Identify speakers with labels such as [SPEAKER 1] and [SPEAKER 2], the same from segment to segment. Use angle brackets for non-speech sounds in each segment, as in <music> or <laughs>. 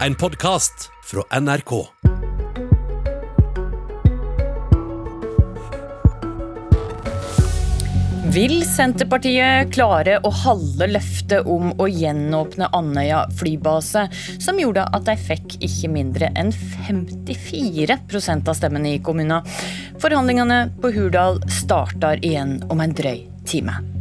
[SPEAKER 1] en podkast fra NRK.
[SPEAKER 2] Vil Senterpartiet klare å holde løftet om å gjenåpne Andøya flybase, som gjorde at de fikk ikke mindre enn 54% av stemmene i kommunen? Forhandlingene på Hurdal starter igjen om en drøy time.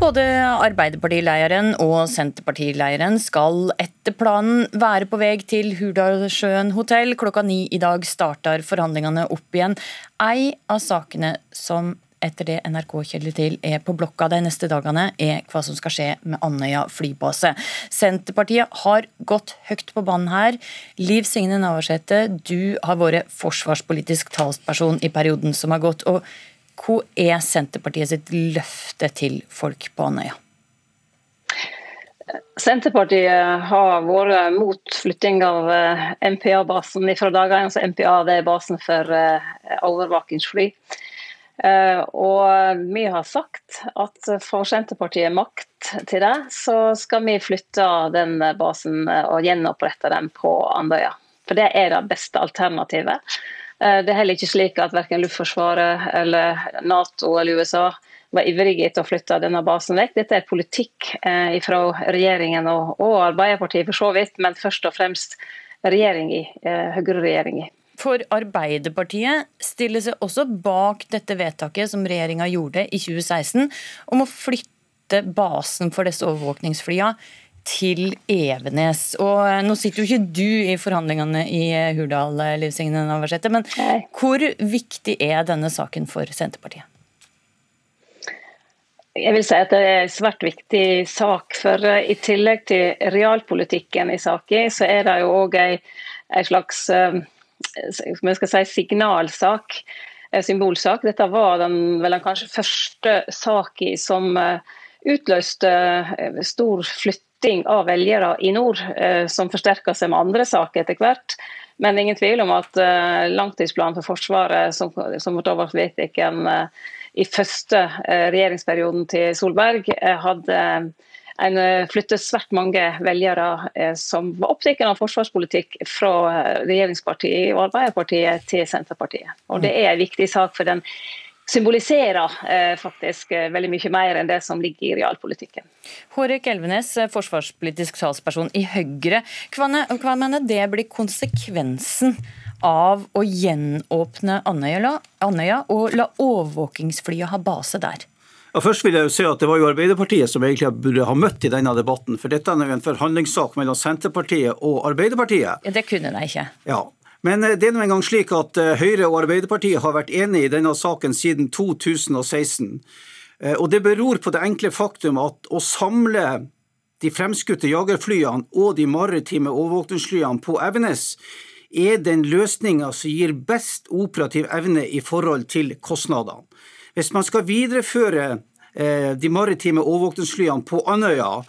[SPEAKER 2] Både Arbeiderpartileiren og Senterpartileiren skal etter planen være på vei til Hurdalssjøen hotell. Klokka ni i dag starter forhandlingene opp igjen. Ei av sakene som etter det NRK kjeller til er på blokka de neste dagene, er hva som skal skje med Andøya flybase. Senterpartiet har gått høyt på banen her. Liv Signe Navarsete, du har vært forsvarspolitisk talsperson i perioden som har gått. og hva er Senterpartiet sitt løfte til folk på Andøya?
[SPEAKER 3] Senterpartiet har vært mot flytting av eh, MPA-basen fra dagene. Altså MPA er basen for eh, overvåkingsfly. Eh, og vi har sagt at får Senterpartiet makt til det, så skal vi flytte den basen og gjenopprette den på Andøya. For det er det beste alternativet. Eh, det er heller ikke slik at verken Luftforsvaret eller Nato eller USA var ivrige etter å flytte denne basen vekk. Dette er politikk eh, fra regjeringen og, Arbeiderpartiet for så vidt, men først og fremst eh, Høyre-regjeringa.
[SPEAKER 2] For Arbeiderpartiet stiller seg også bak dette vedtaket som regjeringa gjorde i 2016 om å flytte basen for disse overvåkningsflyene til Evenes. Og eh, Nå sitter jo ikke du i forhandlingene i eh, Hurdal, eh, Liv Signe Navarsete, men hvor viktig er denne saken for Senterpartiet?
[SPEAKER 3] Jeg vil si at det er en svært viktig sak. for I tillegg til realpolitikken i saken, så er det jo òg en slags si, signalsak, symbolsak. Dette var den, vel den kanskje første saken som utløste stor flytt flytting av velgere i nord, eh, som forsterker seg med andre saker etter hvert. Men ingen tvil om at eh, langtidsplanen for Forsvaret, som, som da ble vedtatt eh, i første regjeringsperioden til Solberg, hadde en flyttet svært mange velgere som var opptatt av forsvarspolitikk fra regjeringspartiet og Arbeiderpartiet til Senterpartiet. Og Det er en viktig sak for den symboliserer eh, faktisk eh, veldig mye mer enn det som ligger i realpolitikken.
[SPEAKER 2] Hårek Elvenes, eh, forsvarspolitisk talsperson i Høyre. Hva, hva mener det blir konsekvensen av å gjenåpne Andøya, Andøya og la overvåkingsflyet ha base der?
[SPEAKER 4] Ja, først vil jeg jo si at Det var jo Arbeiderpartiet som egentlig burde ha møtt i denne debatten. For dette er jo en forhandlingssak mellom Senterpartiet og Arbeiderpartiet.
[SPEAKER 2] Ja, det kunne de ikke.
[SPEAKER 4] Ja, men eh, det er nå engang slik at eh, Høyre og Arbeiderpartiet har vært enige i denne saken siden 2016. Eh, og det beror på det enkle faktum at å samle de fremskutte jagerflyene og de maritime overvåkningsflyene på Evenes er den løsninga som gir best operativ evne i forhold til kostnadene. Hvis man skal videreføre de maritime overvåkningsflyene på Andøya,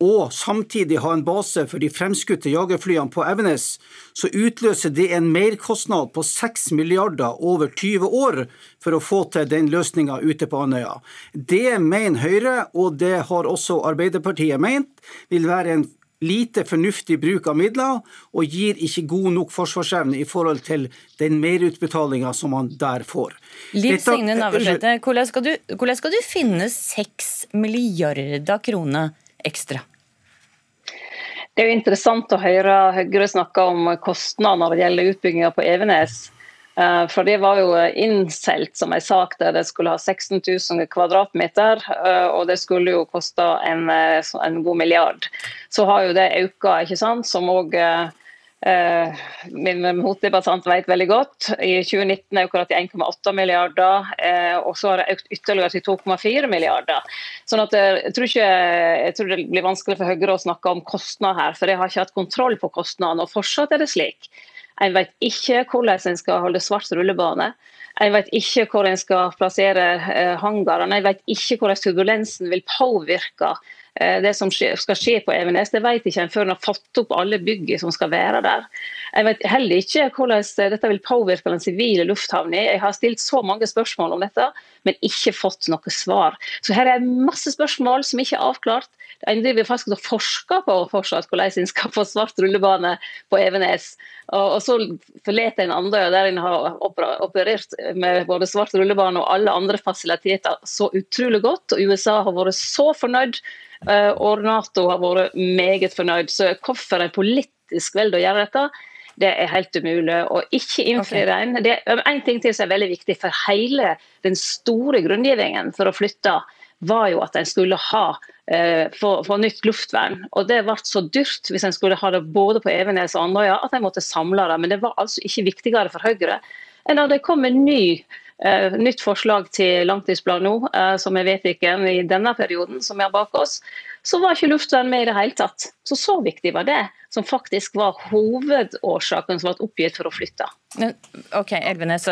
[SPEAKER 4] og samtidig ha en base for de fremskutte jagerflyene på Evenes, så utløser det en merkostnad på 6 milliarder over 20 år for å få til den løsninga ute på Andøya. Det mener Høyre, og det har også Arbeiderpartiet ment, vil være en lite fornuftig bruk av midler, og gir ikke god nok forsvarsevne i forhold til den merutbetalinga som man der får.
[SPEAKER 2] Liv Signe Navarsete, hvordan, hvordan skal du finne 6 milliarder kroner ekstra?
[SPEAKER 3] Det er jo interessant å høre Høyre snakke om kostnader når det gjelder utbygginga på Evenes. Eh, for det var jo innselt som en sak der det skulle ha 16 000 kvadratmeter, eh, og det skulle jo koste en, eh, en god milliard. Så har jo det økt, ikke sant, som Eh, min motdebattant vet veldig godt. I 2019 er det til 1,8 milliarder, eh, og så har det økt ytterligere til 2,4 milliarder. Sånn at eh, jeg tror, ikke, jeg tror, det blir vanskelig for Høyre å snakke om kostnader her, for de har ikke hatt kontroll på kostnadene. Og fortsatt er det slik. En vet ikke hvordan en skal holde svart rullebane. En vet ikke hvor en skal plassere hangarene. En vet ikke hvordan turbulensen vil påvirke Eh, det som skal skje på Evenes, det vet ikke en før en har fått opp alle byggene som skal være der. Jeg vet heller ikke hvordan dette vil påvirke den sivile lufthavna. Jeg har stilt så mange spørsmål om dette, men ikke fått noe svar. Så her er masse spørsmål som ikke er avklart. En driver faktisk og forsker på fortsatt hvordan en skal få svart rullebane på Evenes. Og, så forlater en Andøya, der en har operert med både svart rullebane og alle andre fasiliteter så utrolig godt. Og USA har vært så fornøyd, eh, og Nato har vært meget fornøyd. Så hvorfor en politisk velger å gjøre dette, det er helt umulig. å ikke innfri okay. den. Det er en ting til som er veldig viktig for hele den store grunngivningen for å flytte var jo at en skulle ha eh, få, få, nytt luftvern. Og Det ble så dyrt hvis en skulle ha det både på Evenes og Andøya at en måtte samle det. Men det var altså ikke viktigere for Høyre enn da det kom en ny nytt forslag til langtidsplan nå, uh, som er vedtatt i denne perioden som vi har bak oss, så var ikke luftvern med i det hele tatt. Så så viktig var det, som faktisk var hovedårsaken som ble oppgitt for å flytte.
[SPEAKER 2] Ok, Elvenes,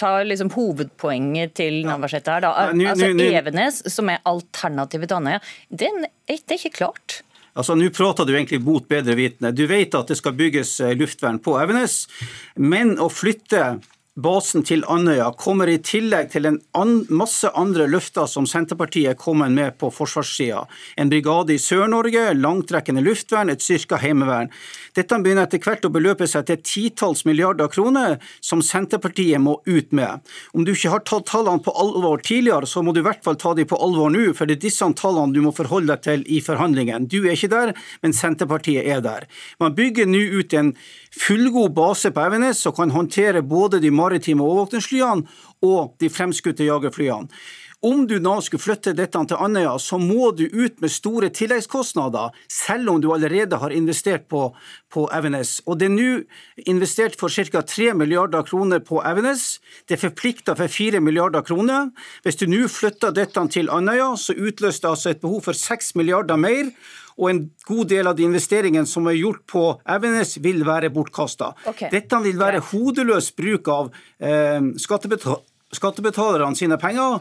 [SPEAKER 2] ta liksom hovedpoenget til Navarsete her. da. Altså Evenes, som er alternativet til Andøya, det, det er ikke klart.
[SPEAKER 4] Altså, Nå prater du egentlig mot bedre vitende. Du vet at det skal bygges eh, luftvern på Evenes, men å flytte basen til Andøya kommer i tillegg til en an masse andre løfter som Senterpartiet kommer med på forsvarssida. En brigade i Sør-Norge, langtrekkende luftvern, et styrka heimevern. Dette begynner etter hvert å beløpe seg til titalls milliarder kroner som Senterpartiet må ut med. Om du ikke har tatt tallene på alvor tidligere, så må du i hvert fall ta dem på alvor nå, for det er disse tallene du må forholde deg til i forhandlingene. Du er ikke der, men Senterpartiet er der. Man bygger nå ut en fullgod base på Evenes som kan håndtere både de maritime overvåkningsflyene og de fremskutte jagerflyene. Om du nå skulle flytte dette til Andøya, så må du ut med store tilleggskostnader, selv om du allerede har investert på, på Evenes. Og Det er nå investert for ca. 3 milliarder kroner på Evenes. Det er forplikta for 4 milliarder kroner. Hvis du nå flytter dette til Andøya, så utløser det altså et behov for 6 milliarder mer og en god del av de investeringene som er gjort på Evenes, vil være bortkasta. Okay. Dette vil være hodeløs bruk av eh, skattebetalerne sine penger.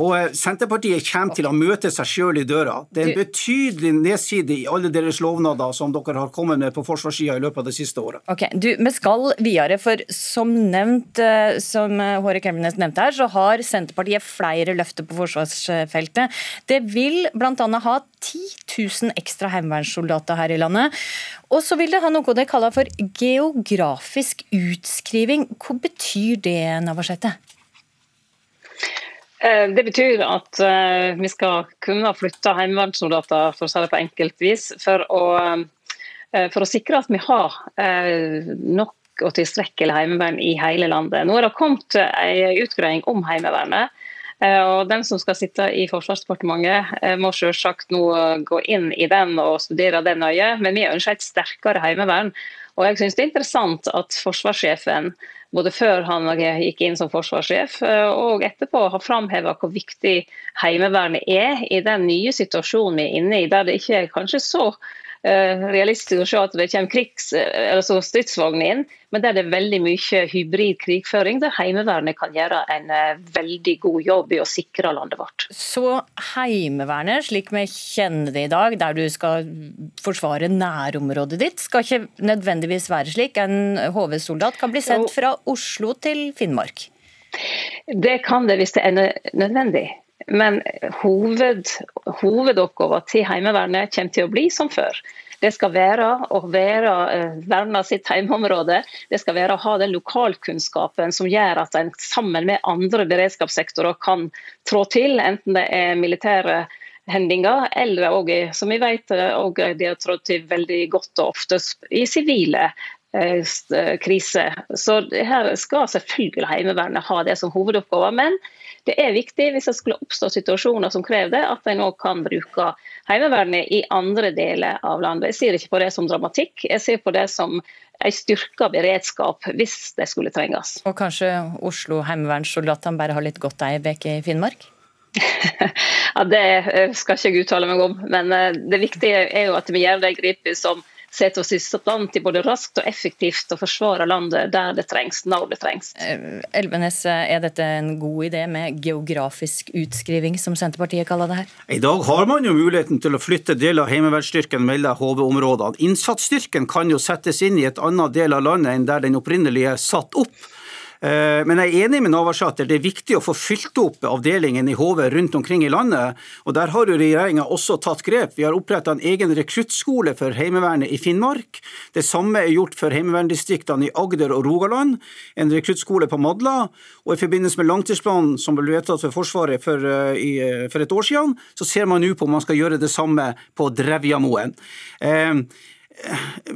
[SPEAKER 4] Og eh, Senterpartiet kommer til å møte seg sjøl i døra. Det er en betydelig nedside i alle deres lovnader som dere har kommet med på forsvarssida i løpet av det siste året.
[SPEAKER 2] Ok, du, Vi skal videre, for som nevnt, eh, som Håre Kremnes nevnte her, så har Senterpartiet flere løfter på forsvarsfeltet. Det vil bl.a. ha 10 000 ekstra heimevernssoldater her i landet. Og så vil det ha noe de kaller for geografisk utskriving. Hva betyr det, Navarsete?
[SPEAKER 3] Eh, det betyr at eh, vi skal kunne flytte heimevernssoldater for å si det på enkelt vis, for å, eh, for å sikre at vi har nok og tilstrekkelig heimevern i hele landet. Nå er det kommet en utgreiing om Heimevernet. Og Den som skal sitte i Forsvarsdepartementet må selvsagt nå gå inn i den og studere den nøye. Men vi ønsker et sterkere heimevern. Og jeg synes det er interessant at forsvarssjefen både før han gikk inn som forsvarssjef, eh, og etterpå har framheva hvor viktig Heimevernet er i den nye situasjonen vi er inne i, der det ikke er kanskje så Eh, realistisk å se at det kommer krigs, altså stridsvogner inn, men der det er veldig mye hybrid krigføring, der Heimevernet kan gjøre en eh, veldig god jobb i å sikre landet vårt.
[SPEAKER 2] Så Heimevernet, slik vi kjenner det i dag, der du skal forsvare nærområdet ditt, skal ikke nødvendigvis være slik? En HV-soldat kan bli sendt fra Oslo til Finnmark?
[SPEAKER 3] Det kan det hvis det er nødvendig. Men hoved, hovedoppgaven til Heimevernet kommer til å bli som før. Det skal være å være, eh, verne sitt heimeområde. Det skal være å ha den lokalkunnskapen som gjør at en sammen med andre beredskapssektorer kan trå til, enten det er militære hendinger, eller også, som vi vet, også de har trådt til veldig godt og ofte i sivile eh, kriser. Så her skal selvfølgelig Heimevernet ha det som hovedoppgave. Men det er viktig hvis det skulle oppstå situasjoner som krever det, at en òg kan bruke Heimevernet i andre deler av landet. Jeg ser ikke på det som dramatikk, jeg ser på det som en styrka beredskap hvis det skulle trenges.
[SPEAKER 2] Og kanskje Oslo heimevernssoldatene bare har litt godt ei uke i Finnmark? <laughs>
[SPEAKER 3] ja, Det skal ikke jeg uttale meg om, men eh, det viktige er jo at vi gjør de grepene som sette oss i stand til både raskt og effektivt å forsvare landet der det trengs, når det trengs.
[SPEAKER 2] Eh, Elvenes, er dette en god idé med geografisk utskriving, som Senterpartiet kaller det her?
[SPEAKER 4] I dag har man jo muligheten til å flytte deler av heimevernsstyrken mellom HV-områdene. Innsatsstyrken kan jo settes inn i et annet del av landet enn der den opprinnelige er satt opp. Eh, men jeg er enig med Navarsete. Det er viktig å få fylt opp avdelingen i HV rundt omkring i landet. og Der har jo regjeringa også tatt grep. Vi har oppretta en egen rekruttskole for Heimevernet i Finnmark. Det samme er gjort for heimeverndistriktene i Agder og Rogaland. En rekruttskole på Madla. Og i forbindelse med langtidsplanen som ble vedtatt for Forsvaret for, i, uh, for et år siden, så ser man nå på om man skal gjøre det samme på Drevjamoen. Uh,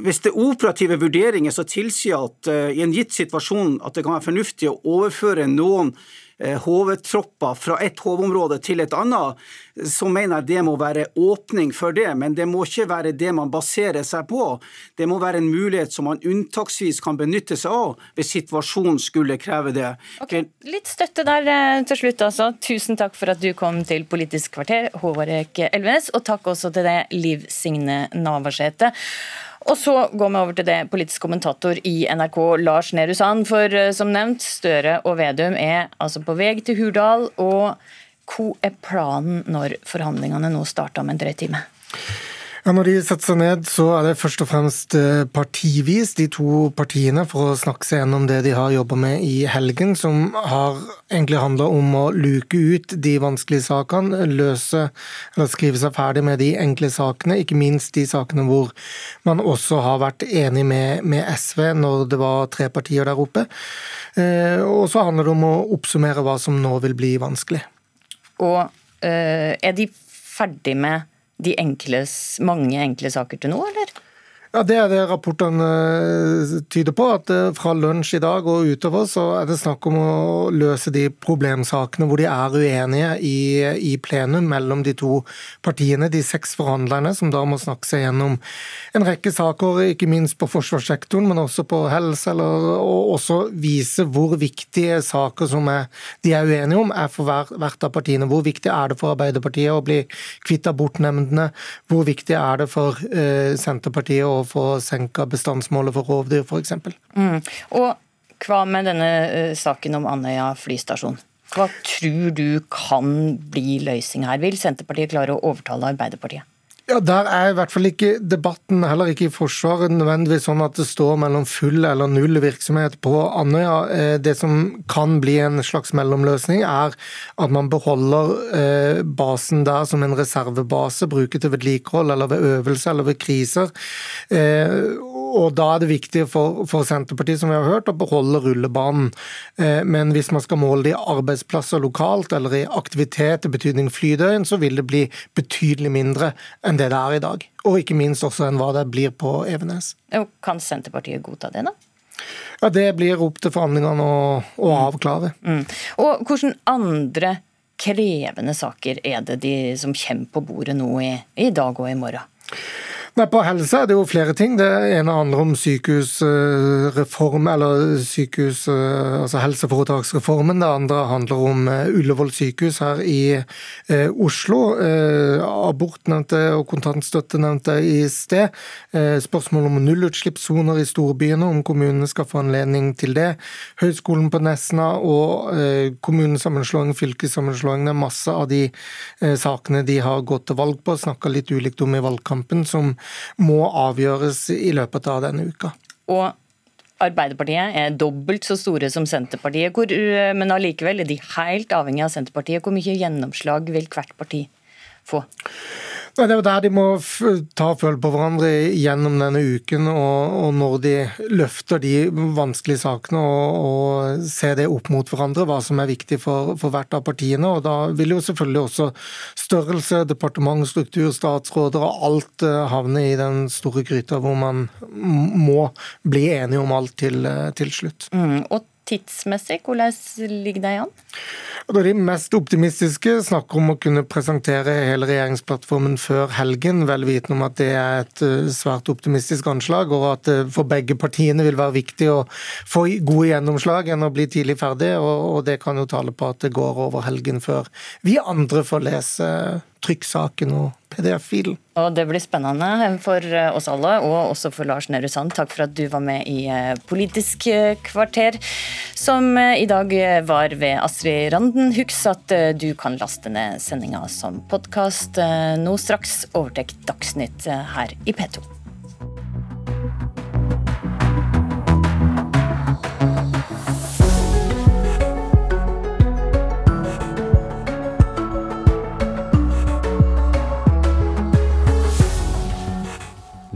[SPEAKER 4] hvis det er operative vurderinger som tilsier at uh, i en gitt situasjon at det kan være fornuftig å overføre noen HV-tropper fra et HV-område til et annet, så mener jeg det må være åpning for det. Men det må ikke være det man baserer seg på. Det må være en mulighet som man unntaksvis kan benytte seg av hvis situasjonen skulle kreve det.
[SPEAKER 2] Okay. Litt støtte der eh, til slutt, altså. Tusen takk for at du kom til Politisk kvarter, Håvard Elvenes. Og takk også til det Liv Signe Navarsete. Og så går vi over til det politisk kommentator i NRK, Lars Nehru Sand. For eh, som nevnt, Støre og Vedum er altså på vei til Hurdal. Og hva er planen når forhandlingene nå starter om en drøy time?
[SPEAKER 5] Når de setter seg ned, så er det først og fremst eh, partivis, de to partiene, for å snakke seg gjennom det de har jobba med i helgen, som har egentlig handla om å luke ut de vanskelige sakene, løse eller skrive seg ferdig med de enkle sakene, ikke minst de sakene hvor man også har vært enig med, med SV når det var tre partier der oppe. Eh, og så handler det om å oppsummere hva som nå vil bli vanskelig.
[SPEAKER 2] Og øh, er de ferdig med de enkles, mange enkle saker til nå, eller?
[SPEAKER 5] Ja, Det er det rapportene eh, tyder på. at eh, Fra lunsj i dag og utover så er det snakk om å løse de problemsakene hvor de er uenige i, i plenum mellom de to partiene, de seks forhandlerne, som da må snakke seg gjennom en rekke saker, ikke minst på forsvarssektoren, men også på helse, eller, og også vise hvor viktige saker som er, de er uenige om, er for hver, hvert av partiene. Hvor viktig er det for Arbeiderpartiet å bli kvitt abortnemndene? Hvor viktig er det for uh, Senterpartiet å å få senka bestandsmålet for rovdyr, f.eks.
[SPEAKER 2] Mm. Og hva med denne uh, saken om Andøya flystasjon? Hva tror du kan bli løsning her? Vil Senterpartiet klare å overtale Arbeiderpartiet?
[SPEAKER 5] Ja, Der er i hvert fall ikke debatten, heller ikke i Forsvaret, nødvendigvis sånn at det står mellom full eller null virksomhet på Andøya. Eh, det som kan bli en slags mellomløsning, er at man beholder eh, basen der som en reservebase, bruker til vedlikehold eller ved øvelse eller ved kriser. Eh, og Da er det viktig for, for, Senterpartiet som vi har hørt, å beholde rullebanen. Men hvis man skal måle det i arbeidsplasser lokalt eller i aktivitet i betydning flydøgn, så vil det bli betydelig mindre enn det det er i dag. Og ikke minst også enn hva det blir på Evenes.
[SPEAKER 2] Kan Senterpartiet godta det, da?
[SPEAKER 5] Ja, Det blir opp til forhandlingene å, å avklare. Mm.
[SPEAKER 2] Og hvordan andre krevende saker er det de som kommer på bordet nå i, i dag og i morgen?
[SPEAKER 5] Nei, På helse er det jo flere ting. Det ene handler om sykehusreform, eller sykehus, eh, altså helseforetaksreformen. Det andre handler om eh, Ullevål sykehus her i eh, Oslo. Abort nevnte og kontantstøtte nevnte i sted. Spørsmål om nullutslippssoner i storbyene, om kommunene skal få anledning til det. Høgskolen på Nesna og kommunesammenslåing, fylkessammenslåing. Det er masse av de sakene de har gått til valg på, snakka litt ulikt om i valgkampen. som må avgjøres i løpet av denne uka.
[SPEAKER 2] Og Arbeiderpartiet er dobbelt så store som Senterpartiet, eh, men allikevel er de helt avhengig av Senterpartiet. Hvor mye gjennomslag vil hvert parti få?
[SPEAKER 5] Det er jo der de må ta følge på hverandre gjennom denne uken, og, og når de løfter de vanskelige sakene og, og, ser det opp mot hverandre, hva som er viktig for, for, hvert av partiene. og Da vil jo selvfølgelig også størrelse, departement, struktur, statsråder og alt eh, havne i den store gryta hvor man må bli enige om alt til, eh, til slutt.
[SPEAKER 2] Mm, og tidsmessig, hvordan ligger det an?
[SPEAKER 5] De mest optimistiske snakker om å kunne presentere hele regjeringsplattformen før helgen, vel vitende om at det er et eh, svært optimistisk anslag, og at det eh, for begge partiene vil være viktig å få gode gjennomslag enn å bli tidlig ferdig. Og det kan jo tale på at det går over helgen før vi andre får lese trykksaken og PDF-filen.
[SPEAKER 2] Og Det blir spennende for oss alle, og også for Lars Nehru Sand. Takk for at du var med i Politisk kvarter, som i dag var ved Astrid Randen. Husk at du kan laste ned sendinga som podkast nå straks. Overtek Dagsnytt her i P2.